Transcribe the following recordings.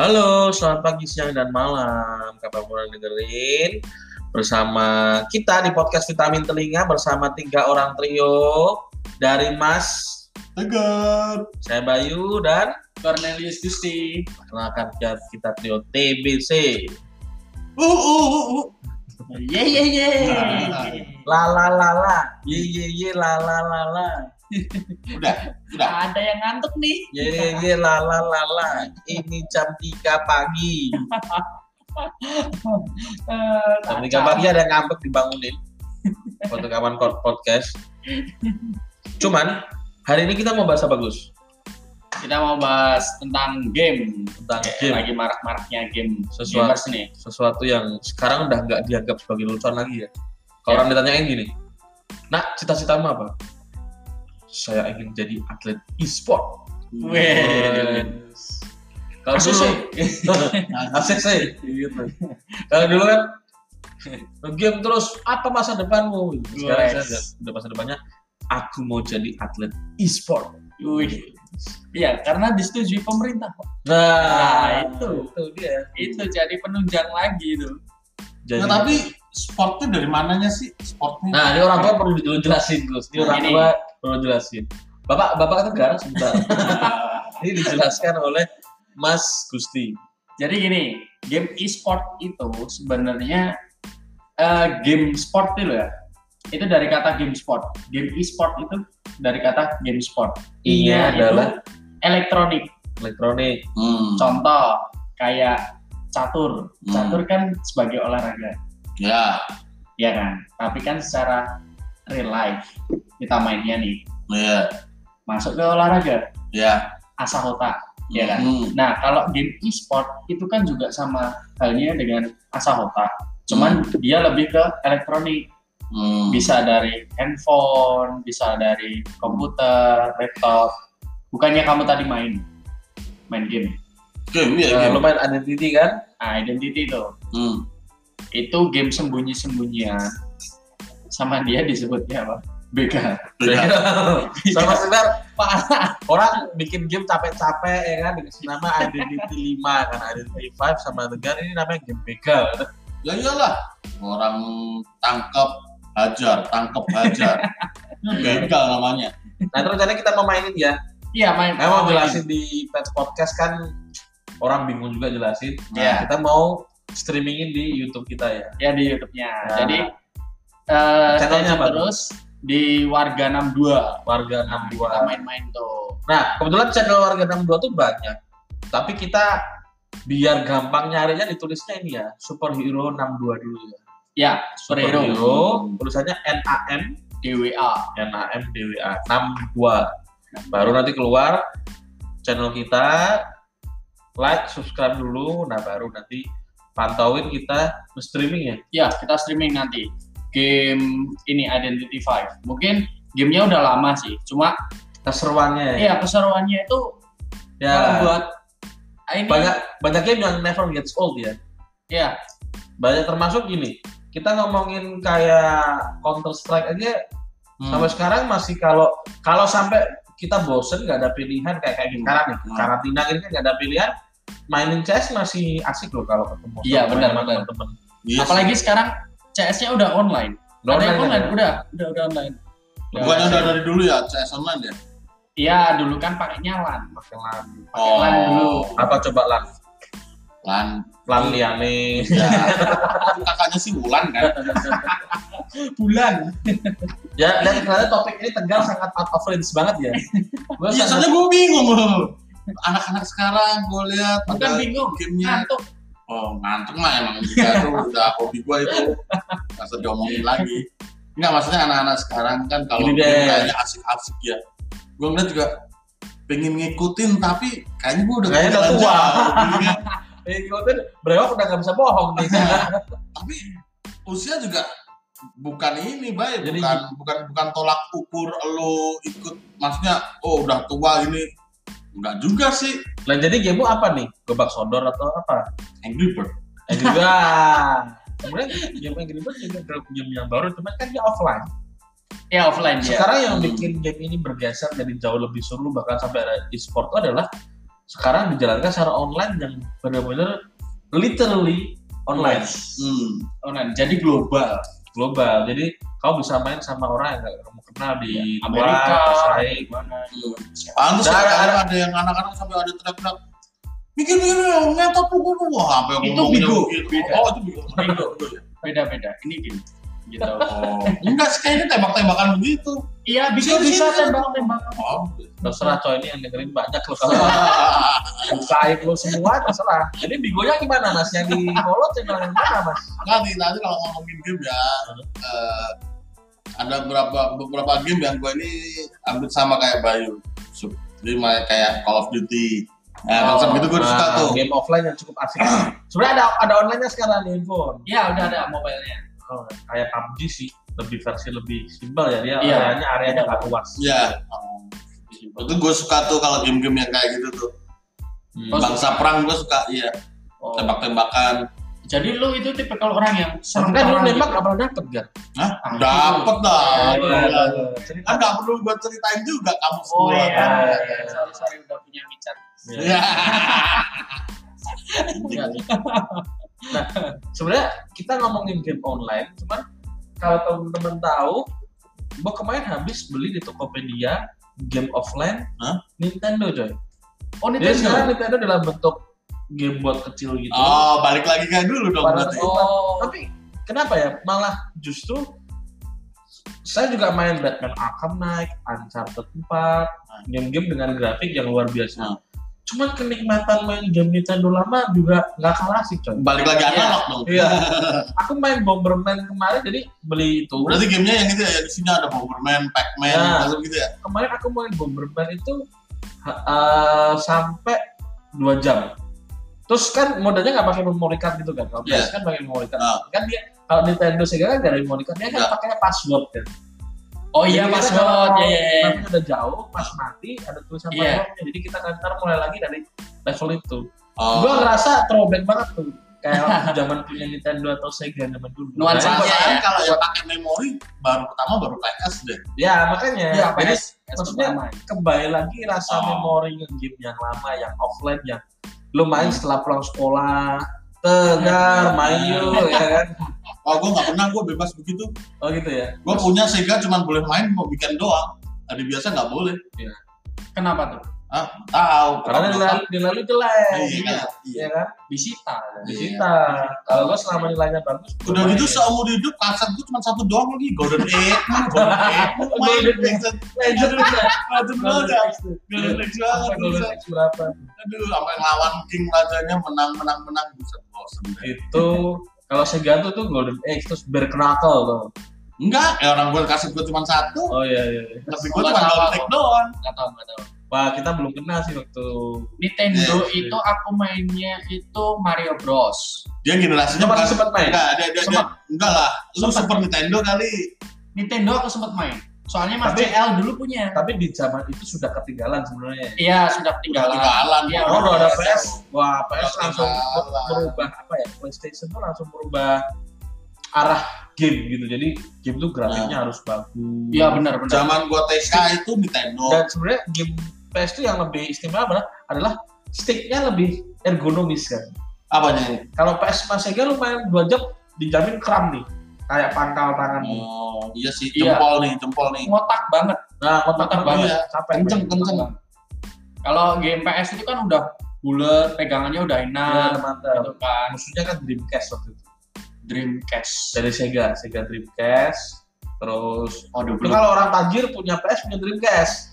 Halo, selamat pagi, siang, dan malam. Kapan mulai dengerin bersama kita di podcast Vitamin Telinga bersama tiga orang trio dari Mas Tegar. saya Bayu dan Cornelius Gusti. kenalkan kita, kita trio TBC. Uh, uh, uh, uh. Ye ye ye. La la la la, ye ye ye la la la la, Udah, udah. Ada yang ngantuk nih. ye ye ye la la la la. Ini jam 3 pagi. Eh, Jam 3 pagi ada yang ngambek dibangunin. Waktu kawan podcast. Cuman hari ini kita mau bahas apa Gus? Kita mau bahas tentang game. Tentang Kayak game. Lagi marak-maraknya game Sesuatu. nih. sesuatu yang sekarang udah nggak dianggap sebagai lucuan lagi ya. Kalau Ya. orang ditanyain gini, nak cita-citamu apa? Saya ingin jadi atlet e-sport. Kalau dulu, sih. asik sih. Gitu. Kalau dulu kan game terus apa masa depanmu? Sekarang Wes. saya udah, masa depannya aku mau jadi atlet e-sport. Wih. Iya, karena disetujui pemerintah kok. Nah, Nah, itu itu. dia. Itu jadi penunjang lagi itu. Jadi, Nah, tapi sportnya dari mananya sih? Sportnya? Nah, ini orang tua perlu dulu jelasin, Gus. Ini Nah, orang tua perlu jelasin. Bapak, Bapak Tegar sebentar. ini dijelaskan oleh Mas Gusti. Jadi gini, game e-sport itu sebenarnya eh, game sport itu ya. Itu dari kata game sport. Game e-sport itu dari kata game sport. Itu adalah elektronik. elektronik. Hmm. Contoh kayak catur. Hmm. Catur kan sebagai olahraga, Ya, ya kan? Tapi kan secara real life kita mainnya nih ya, masuk ke olahraga, ya. asah otak, ya kan? Hmm. Nah, kalau game e-sport itu kan juga sama halnya dengan asah otak. Cuman dia lebih ke elektronik. Hmm. Bisa dari handphone, bisa dari komputer, laptop. Bukannya kamu tadi main main game. Game ya, Nah, game. lu main identity kan? Nah, identity itu. Hmm. Itu game sembunyi-sembunyian. Sama dia disebutnya apa? Begal. Sama sebentar parah. Orang bikin game capek-capek ya kan dikasih nama Identity 5 kan Identity 5 sama Tegar ini namanya game begal. Ya iyalah. Orang tangkap hajar, tangkap hajar. Ini begal namanya. Nah, terus rencananya kita mau mainin ya. Iya, main. Saya mau jelasin di Pet Podcast kan orang bingung juga jelasin. Nah, Iya. kita mau streamingin di YouTube kita ya. Ya di YouTube-nya. Nah. Jadi eh Channelnya stay tune apa? terus di Warga 62. Warga Nah, 62. kita main-main tuh. Nah, kebetulan channel Warga 62 tuh banyak. Tapi kita biar gampang nyarinya ditulisnya ini ya, Superhero 62 dulu ya. Ya, superhero. Superhero, tulisannya NAM DWA. NAM DWA 62. Baru nanti keluar channel kita like, subscribe dulu, nah baru nanti pantauin kita streaming ya. Ya, kita streaming nanti game ini Identity 5. Mungkin gamenya udah lama sih. Cuma Keseruannya ya. iya keseruannya itu Ya, buat ah, ini banyak banyak game yang never gets old ya. ya Banyak termasuk gini. Kita ngomongin kayak Counter Strike aja Hmm. sampai sekarang masih kalau kalau sampai kita bosen nggak ada pilihan kayak kayak sekarang nih Hmm. karantina ini kan nggak ada pilihan mainin CS masih asik loh kalau ketemu Iya, benar, benar. teman Iya apalagi sekarang CS-nya udah online. Udah Ada yang online online, kan? udah, udah udah online. sih. Bukannya udah dari dulu ya, CS online ya? Iya, dulu kan pakainya LAN. Pakai LAN. Pakai LAN dulu. apa coba LAN Lan. LAN liane Ya. Kakaknya sih Wulan kan? Bulan. ya dan ternyata topik ini tegal sangat out of range banget ya Iya, soalnya gue bingung loh. Anak-anak sekarang gue lihat Bukan bingung, gamenya. ngantuk. Oh ngantuk mah emang juga tuh udah hobi gue itu. Gak usah diomongin lagi. Enggak maksudnya anak-anak sekarang kan kalau deh. kayaknya asik-asik ya. Gue ngeliat juga pengen ngikutin tapi kayaknya gue udah Kayaknya udah tua. gue brewok udah gak bisa bohong nih tapi usia juga bukan ini baik bukan bukan bukan tolak ukur lo ikut maksudnya oh udah tua ini enggak juga sih Lah jadi gamemu apa nih? Gobak sodor atau apa? Angry Bird Eh juga. Sebenarnya game Angry Birds juga game yang baru, cuman kan dia offline. Ya offline dia. Sekarang yang Hmm. bikin game ini bergeser jadi jauh lebih seru bahkan sampai ada e-sport itu adalah sekarang dijalankan secara online yang benar-benar literally online Hmm. online jadi global global jadi kamu bisa main sama orang yang gak kamu kenal di Ya, luar, Amerika bersaing. gimana Indonesia Pantes Ada- ya, ada- ada, yang anak-anak sampai ada teriak-teriak Mikir mikir ngetot pukul wah sampai Itu ngomongnya bigo, beda. Oh itu bigo. Bigo. beda beda. Ini game gitu. Oh, enggak sih kayaknya tembak-tembakan begitu. iya bisa bisa tembak tembakan Oh. terserah coy ini yang dengerin banyak loh. Kalau bukain lo semua terserah. Jadi bigonya gimana mas? Yang di channel yang mana mas? Nanti nanti kalau ngomongin game ya eh, ada beberapa beberapa game yang gue ini ambil sama kayak Bayu. Jadi main kayak Call of Duty. Ya konsep gitu gue suka Nah, tuh. game offline yang cukup asik. Sebenarnya ada ada online nya sekarang di handphone. Iya udah ada mobilenya. Oh, kayak PUBG sih. Lebih versi lebih simpel ya dia Iya. areanya areanya nggak luas. Ya itu gue suka tuh kalau game-game yang kayak gitu tuh. Hmm. bangsa perang gue suka iya. Oh. tembak-tembakan jadi lu itu tipe kalau orang yang serem kan lu nembak gitu. nggak pernah dapet kan? Hah? Ah, dapet dah Oh, Gila. iya. Cerita. kan nggak perlu gue ceritain juga kamu oh semua iya kan sorry sorry udah punya micat Iya. Iya. Nah, sebenarnya kita ngomongin game online, cuman kalau teman-teman tahu, gua kemarin habis beli di Tokopedia game offline? Nintendo coy. oh Jadi sekarang Nintendo Nintendo dalam bentuk game buat kecil gitu. oh balik lagi kayak dulu dong oh Tapi kenapa ya? Malah justru saya juga main Batman Arkham Knight, Uncharted 4, game-game dengan grafik yang luar biasa. Hmm. Cuman kenikmatan main game Nintendo lama juga nggak kalah sih coy. balik lagi Iya. analog dong Iya. Aku main Bomberman kemarin jadi beli itu. berarti gamenya yang itu ya yang di sini ada Bomberman, Pac-Man, Ya. macam gitu ya Kemarin aku main Bomberman itu eh, sampai 2 jam. Terus kan modenya nggak pakai memory card gitu kan. Kalau. PS kan pakai memory card. Ah. Kan dia kalau Nintendo Sega kan nggak ada memory card, dia kan Nggak. pakai password kan. oh iya Jadi password kalau ya ya ya. namanya udah jauh, pas mati ada tulisan Iya. passwordnya. Jadi kita kan ntar mulai lagi dari level itu. oh. Gua ngerasa throwback banget tuh. Kayak zaman punya Nintendo atau Sega zaman dulu. Nuansa- Perasaan ya. kalau yang pakai memori baru pertama baru PS deh. Ya makanya. Jadi PS. maksudnya kembali lagi rasa Oh. memori game yang lama, yang offline, yang lu main Hmm. setelah pulang sekolah, tegar, Iya. main yuk, ya kan? Oh, gue nggak pernah, gue bebas begitu. Oh gitu ya. Gue punya Sega cuma boleh main mau weekend doang. Hari biasa nggak boleh. kenapa tuh Ah, tahu. Karena nilai, nilai jelek, Iya, iya, kan? Iya. ya kan? disita Disita. Kalau gua selama nilainya bagus, gua Udah gitu seumur hidup kaset gue cuma satu doang lagi Golden Eight, Golden Eight, Golden Legend, Legend? Legend Golden tuh. Golden Eight. X berapa? aduh, sampai ngelawan King rajanya menang, menang, menang, buset bosen deh. Itu kalau Sega tuh Golden X terus Knuckle tuh. Enggak, ya orang gue kasih gue cuma satu, Oh iya iya. iya. tapi gue cuma Golden. Eight doang. nggak tahu nggak tahu Wah kita belum kenal sih waktu Nintendo Iya, itu aku mainnya itu Mario Bros Dia generasinya masih sempat main? Enggak, dia, dia, dia, enggak lah. Lu Sempat. Super Nintendo kali. Nintendo aku sempat main soalnya Mas Tapi- CL dulu punya tapi di zaman itu sudah ketinggalan sebenarnya. iya sudah ketinggalan Ketinggalan. Iya, Oh, udah ada PS. Wah, PS langsung ketinggalan. merubah apa ya? PlayStation tuh langsung merubah arah game gitu. Jadi game tuh grafiknya harus bagus. iya benar benar Zaman gua TK itu Nintendo. Dan sebenarnya game PS tuh yang lebih istimewa adalah, adalah sticknya lebih ergonomis kan. Apanya ini? Kalau PS sama Sega lu main 2 jam dijamin kram nih. Kayak pangkal tanganmu. Oh, iya sih, Iya. jempol nih, jempol nih. ngotak banget Nah, kotak Kotak banget. iya. Capek. Kenceng, kenceng. kalau game PS itu kan udah bulat pegangannya udah enak mantap. gitu kan Musuhnya kan Dreamcast waktu itu. Dreamcast Dari Sega, Sega Dreamcast. Terus Itu belum. kalau orang tajir punya PS punya Dreamcast.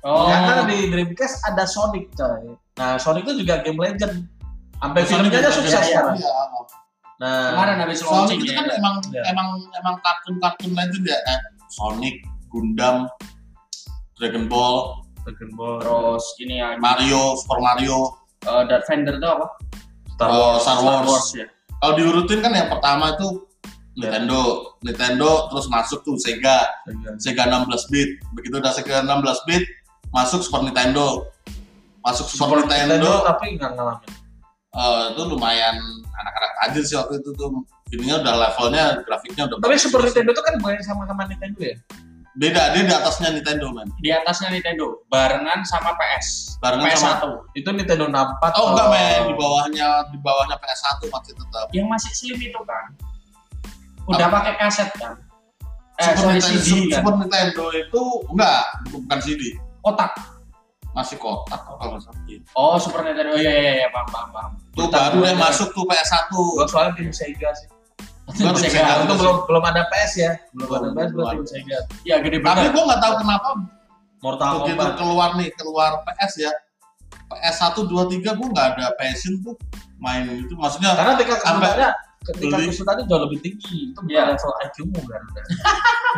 Oh, Karena di Dreamcast ada Sonic coy. Nah Sonic itu juga game legend. Sampai Sonic filmnya aja juga sukses iya, iya. sekarang. Iya. Nah kemarin habis Sonic launching itu ya. kan emang Iya. emang emang kartun-kartun legend ya kan. Sonic, Gundam, Dragon Ball, Dragon Ball, Terus ini ya Mario, Super Mario, uh, Darth Vader itu apa? Star Oh, Wars. Star Wars. ya. Kalau diurutin kan yang pertama itu Iya. Nintendo, Nintendo terus masuk tuh Sega, Sega. Sega 16 bit. Begitu udah Sega 16 bit, masuk Super Nintendo. Masuk Super, Nintendo, tapi nggak ngalamin. eh, itu lumayan anak-anak tajir sih waktu itu tuh. Ininya udah levelnya, grafiknya udah Tapi. Super Nintendo itu kan bukan sama sama Nintendo ya? Beda, dia di atasnya Nintendo, man. di atasnya Nintendo barengan sama PS Barengan PS1 sama Itu Nintendo 64. Oh enggak men, di bawahnya di bawahnya PS1 masih tetap. yang masih slim itu kan udah pakai kaset kan eh Super, Nintendo, CD kan Super Nintendo itu enggak, bukan CD, kotak masih kotak kalau nggak salah. oh Super Nintendo oh iya iya iya paham paham paham Tuh Kotak baru dua dia ya. masuk tuh PS1. Gua soalnya tim Sega sih. Gua tim Sega. Itu belum belum ada PS ya. Belum Belum, ada PS gua belum tim. Sega. ya gede Tapi banget gua nggak tahu kenapa Mortal begitu Kombat. keluar nih, keluar PS ya. PS1 2 3 gua nggak ada passion tuh main itu maksudnya Karena tingkat Sampai ketika beli. kesulitannya jauh lebih tinggi. Itu bukan Iya. level IQ-mu kan.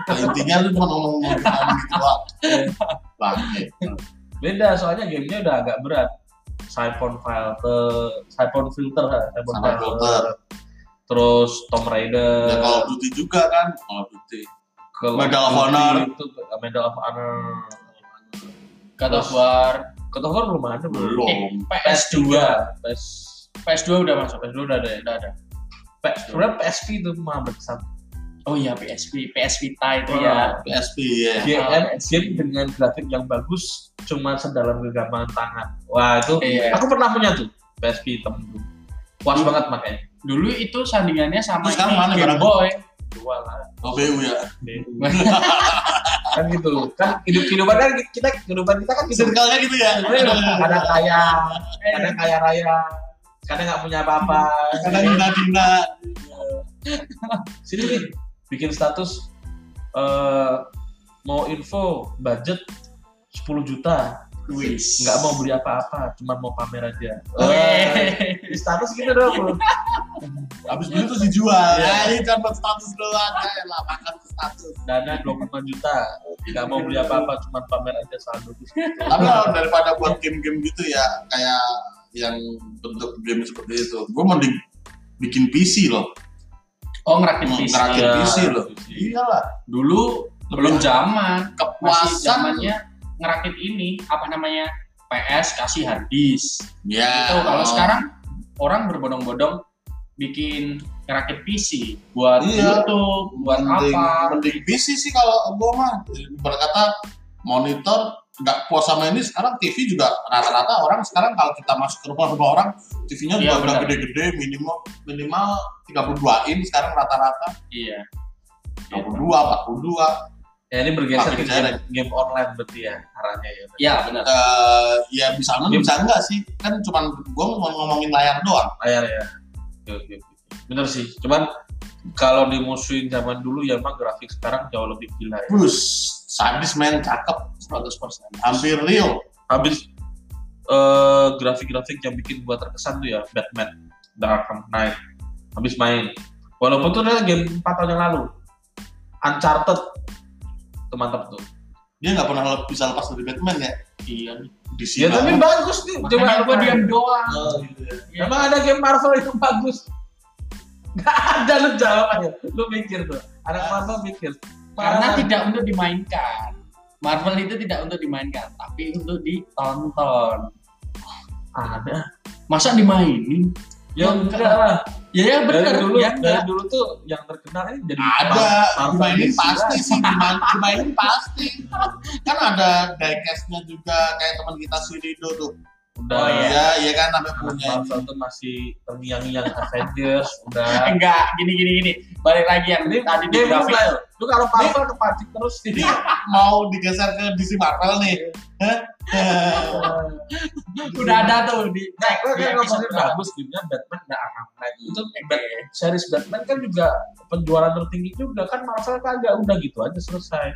Nah, intinya lu cuma ngomong-ngomong gitu doang. Bangke. Beda soalnya gamenya udah agak berat. Siphon filter, Siphon filter, Siphon Siphon filter. Terus Tomb Raider, Ya of Duty juga kan, of Duty. Call Medal of Honor. itu Medal of Honor. God of War God of War belum ada belum. eh, Belum. PS2 PS PS2 udah masuk PS2 udah ada ya. udah ada sebenarnya PSP itu mah berkesan. oh iya PSP PS Vita itu Oh. ya PSP ya. Game, Ah, game dengan grafik yang bagus cuma sedalam genggaman tangan. Wah itu Iya. aku pernah punya tuh PSP hitam tuh. Puas banget makanya. dulu itu sandingannya sama Terus sekarang ini mana Game Boy Dua lah. Oh BU ya. kan gitu kan hidup kehidupan kan kita kehidupan kita kan gitu Circle-nya gitu ya. kadang kaya kadang kaya raya kadang nggak punya apa-apa Kadang dina-dina. sini nih bikin status eh mau info budget 10 juta Wis. nggak mau beli apa-apa cuma mau pamer aja Weh. Eh, di status gitu dong bro. Habis beli terus dijual. Iya. Ya ini buat status doang. Ya lah makan ke status. dana 25 juta nggak mau beli apa-apa cuma pamer aja saldo gitu. Tapi kalau daripada buat game-game gitu ya kayak yang bentuk game seperti itu, gue mending bikin PC loh. oh ngerakit PC Ngerakit Iya, PC loh. PC. Iyalah. dulu belum zaman masih Kepuasan. zamannya ngerakit ini apa namanya PS kasih hard disk Ya. Gitu. kalau sekarang orang berbondong-bondong bikin ngerakit PC buat Iya. YouTube buat mending, apa mending PC sih kalau gue mah berkata monitor nggak puas sama ini sekarang TV juga rata-rata orang sekarang kalau kita masuk ke rumah-rumah orang TV-nya juga Iya, udah benar. gede-gede minimal minimal 32 in sekarang rata-rata. Iya. 32 42 ya ini bergeser ke game, game online berarti ya arahnya ya. Ya benar. Eh, ya bisa enggak Game- bisa enggak sih? Kan cuman gue mau ngomongin layar doang. Layar ya. Oke oke oke. bener sih. Cuman kalau dimusuhin zaman dulu ya emang grafik sekarang jauh lebih gila ya. Bus, sadis men. Cakep. 100% hampir real. Habis eh, grafik-grafik yang bikin gua terkesan tuh ya Batman Arkham Knight. Habis main. Walaupun tuh adalah game 4 tahun yang lalu. Uncharted. Itu mantap tuh. Dia nggak pernah bisa lepas dari Batman ya? Iya. Di ya tapi bagus nih. Makanya gue diam doang. Oh, gitu ya. Iya. emang ada game Marvel yang bagus Gak ada lu jawabannya lu mikir tuh. Anak Marvel mikir. Karena Mana- tidak untuk dimainkan. Marvel itu tidak untuk dimainkan tapi untuk ditonton. Ada. Masa dimainin? Ya Enggak. lah. Ya ya dari benar dulu ya dari dulu tuh yang terkenal ini jadi ada. Marvel. Dimainin pasti sih dimain, dimainin pasti. Kan ada diecastnya juga kayak teman kita si Rido tuh udah. Oh, iya. iya iya kan sampai punya. Marvel tuh masih terngiang-ngiang Avengers udah. Enggak gini gini gini. Balik lagi yang ini tadi di dia grafik lu kalau Marvel kepancing terus jadi mau digeser ke DC Marvel nih. Udah ada tuh di Nah, gue kan ngomongin berapa? bagus gamenya Batman The Arkham Knight itu series Batman kan juga penjualan tertinggi juga. Kan Marvel kagak udah gitu aja selesai.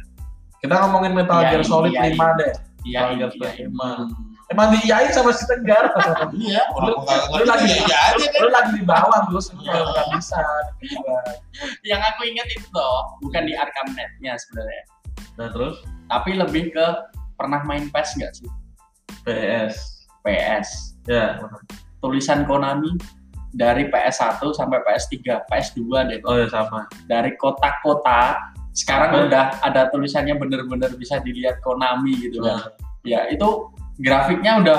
Kita ngomongin Metal Iya, Gear Solid iya, 5 deh. Iya Metal Gear iya, Solid iya. 5 emang diiyain sama si Tegar iya. Lu- lu lagi- ya iya aja lu lagi di bawah terus nggak bisa yang aku ingat itu loh bukan di Arkham Net-nya sebenarnya. Nah terus? Tapi lebih ke pernah main PES nggak sih? PS PS ya. Tulisan Konami dari PS1 sampai PS3 PS2 deh. Oh ya sama. Dari kotak-kotak sekarang udah ada tulisannya bener-bener bisa dilihat Konami gitu kan. Nah, ya itu grafiknya udah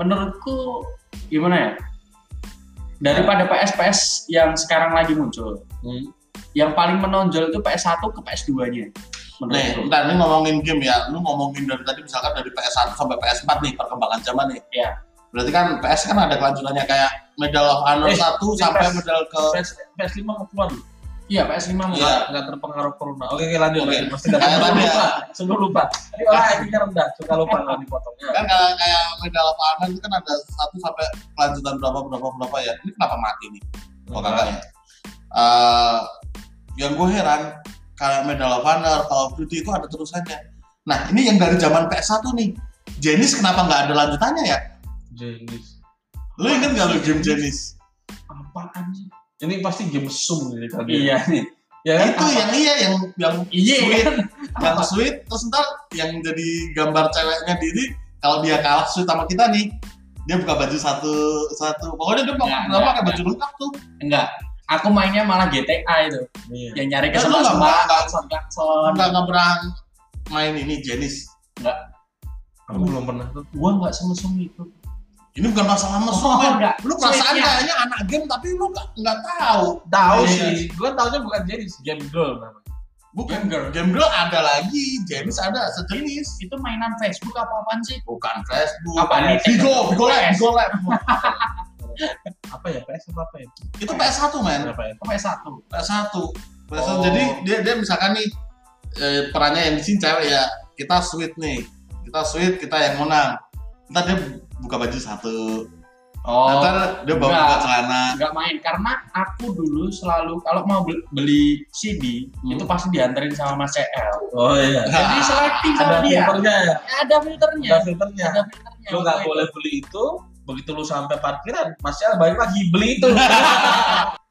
menurutku gimana ya daripada PS PS yang sekarang lagi muncul hmm. yang paling menonjol itu PS1 ke PS2 nya Nih, bentar ini ngomongin game ya. Lu ngomongin dari tadi misalkan dari PS1 sampai PS4 nih perkembangan zaman nih. Iya. Berarti kan PS kan ada kelanjutannya kayak Medal of Honor Eh, 1 ini sampai PS. medal ke PS, PS5 mau keluar loh. Iya PS5 mau. Iya. Nggak, nggak terpengaruh corona. Oke, oke lanjut. Oke. lanjut. Mesti nggak Kayak sebelum tadi ya. lupa. Sebelum lupa. Ini orang IQ-nya rendah. Suka lupa kalau dipotongnya. kan kayak, kayak Honor itu kan ada satu sampai kelanjutan berapa berapa berapa ya. Ini kenapa mati nih? Oh kakaknya. Eh, yang gue heran kayak Medal of Honor, Call of Duty itu ada terusannya. Nah ini yang dari zaman PS1 nih. Jenis kenapa nggak ada lanjutannya ya? Jenis. Lu inget nggak lu game Jenis? Apaan sih? Ini pasti game Zoom ini kan. Iya nih. Ya kan? itu yang iya yang yang Iya sweet, kan. yang sweet terus ntar yang jadi gambar ceweknya diri kalau dia kalah sweet sama kita nih dia buka baju satu satu pokoknya dia Nggak, pakai nggak, pakai baju lengkap tuh Enggak. Aku mainnya malah GTA itu. Iya. Yang nyari Ya, lu kesempatan nggak- nggak- nggak nggak pernah main ini Jenis Aku belum pernah tuh. Gua nggak semesum itu. Ini bukan masalah mesum Oh, men. enggak. lu perasaan kayaknya anak game tapi lu nggak nggak tahu Tahu Iya. sih. Gue taunya bukan jenis game girl namanya. bukan Game girl. game girl ada lagi Jenis ada sejenis Itu mainan Facebook apa apaan sih? bukan Facebook Apa nih? Bigo Bigo Lab Bigo Lab Apa ya? PS apa apa ya? itu PS1 men Apa ya? Apa S1? PS1 PS1 Oh. jadi dia dia misalkan nih eh, perannya yang di sini cewek ya kita sweet nih kita sweet kita yang menang ntar dia buka baju satu Oh, ntar dia bawa enggak. buka celana nggak main karena aku dulu selalu kalau mau bel- beli CD Hmm. itu pasti dianterin sama Mas CL. Oh iya. Jadi selektif sama Ada dia. filternya ya? Ada filternya. Ada filternya. Ada filternya. Lu nggak Waktu boleh beli itu, begitu lu sampai parkiran, masih ada balik lagi beli itu.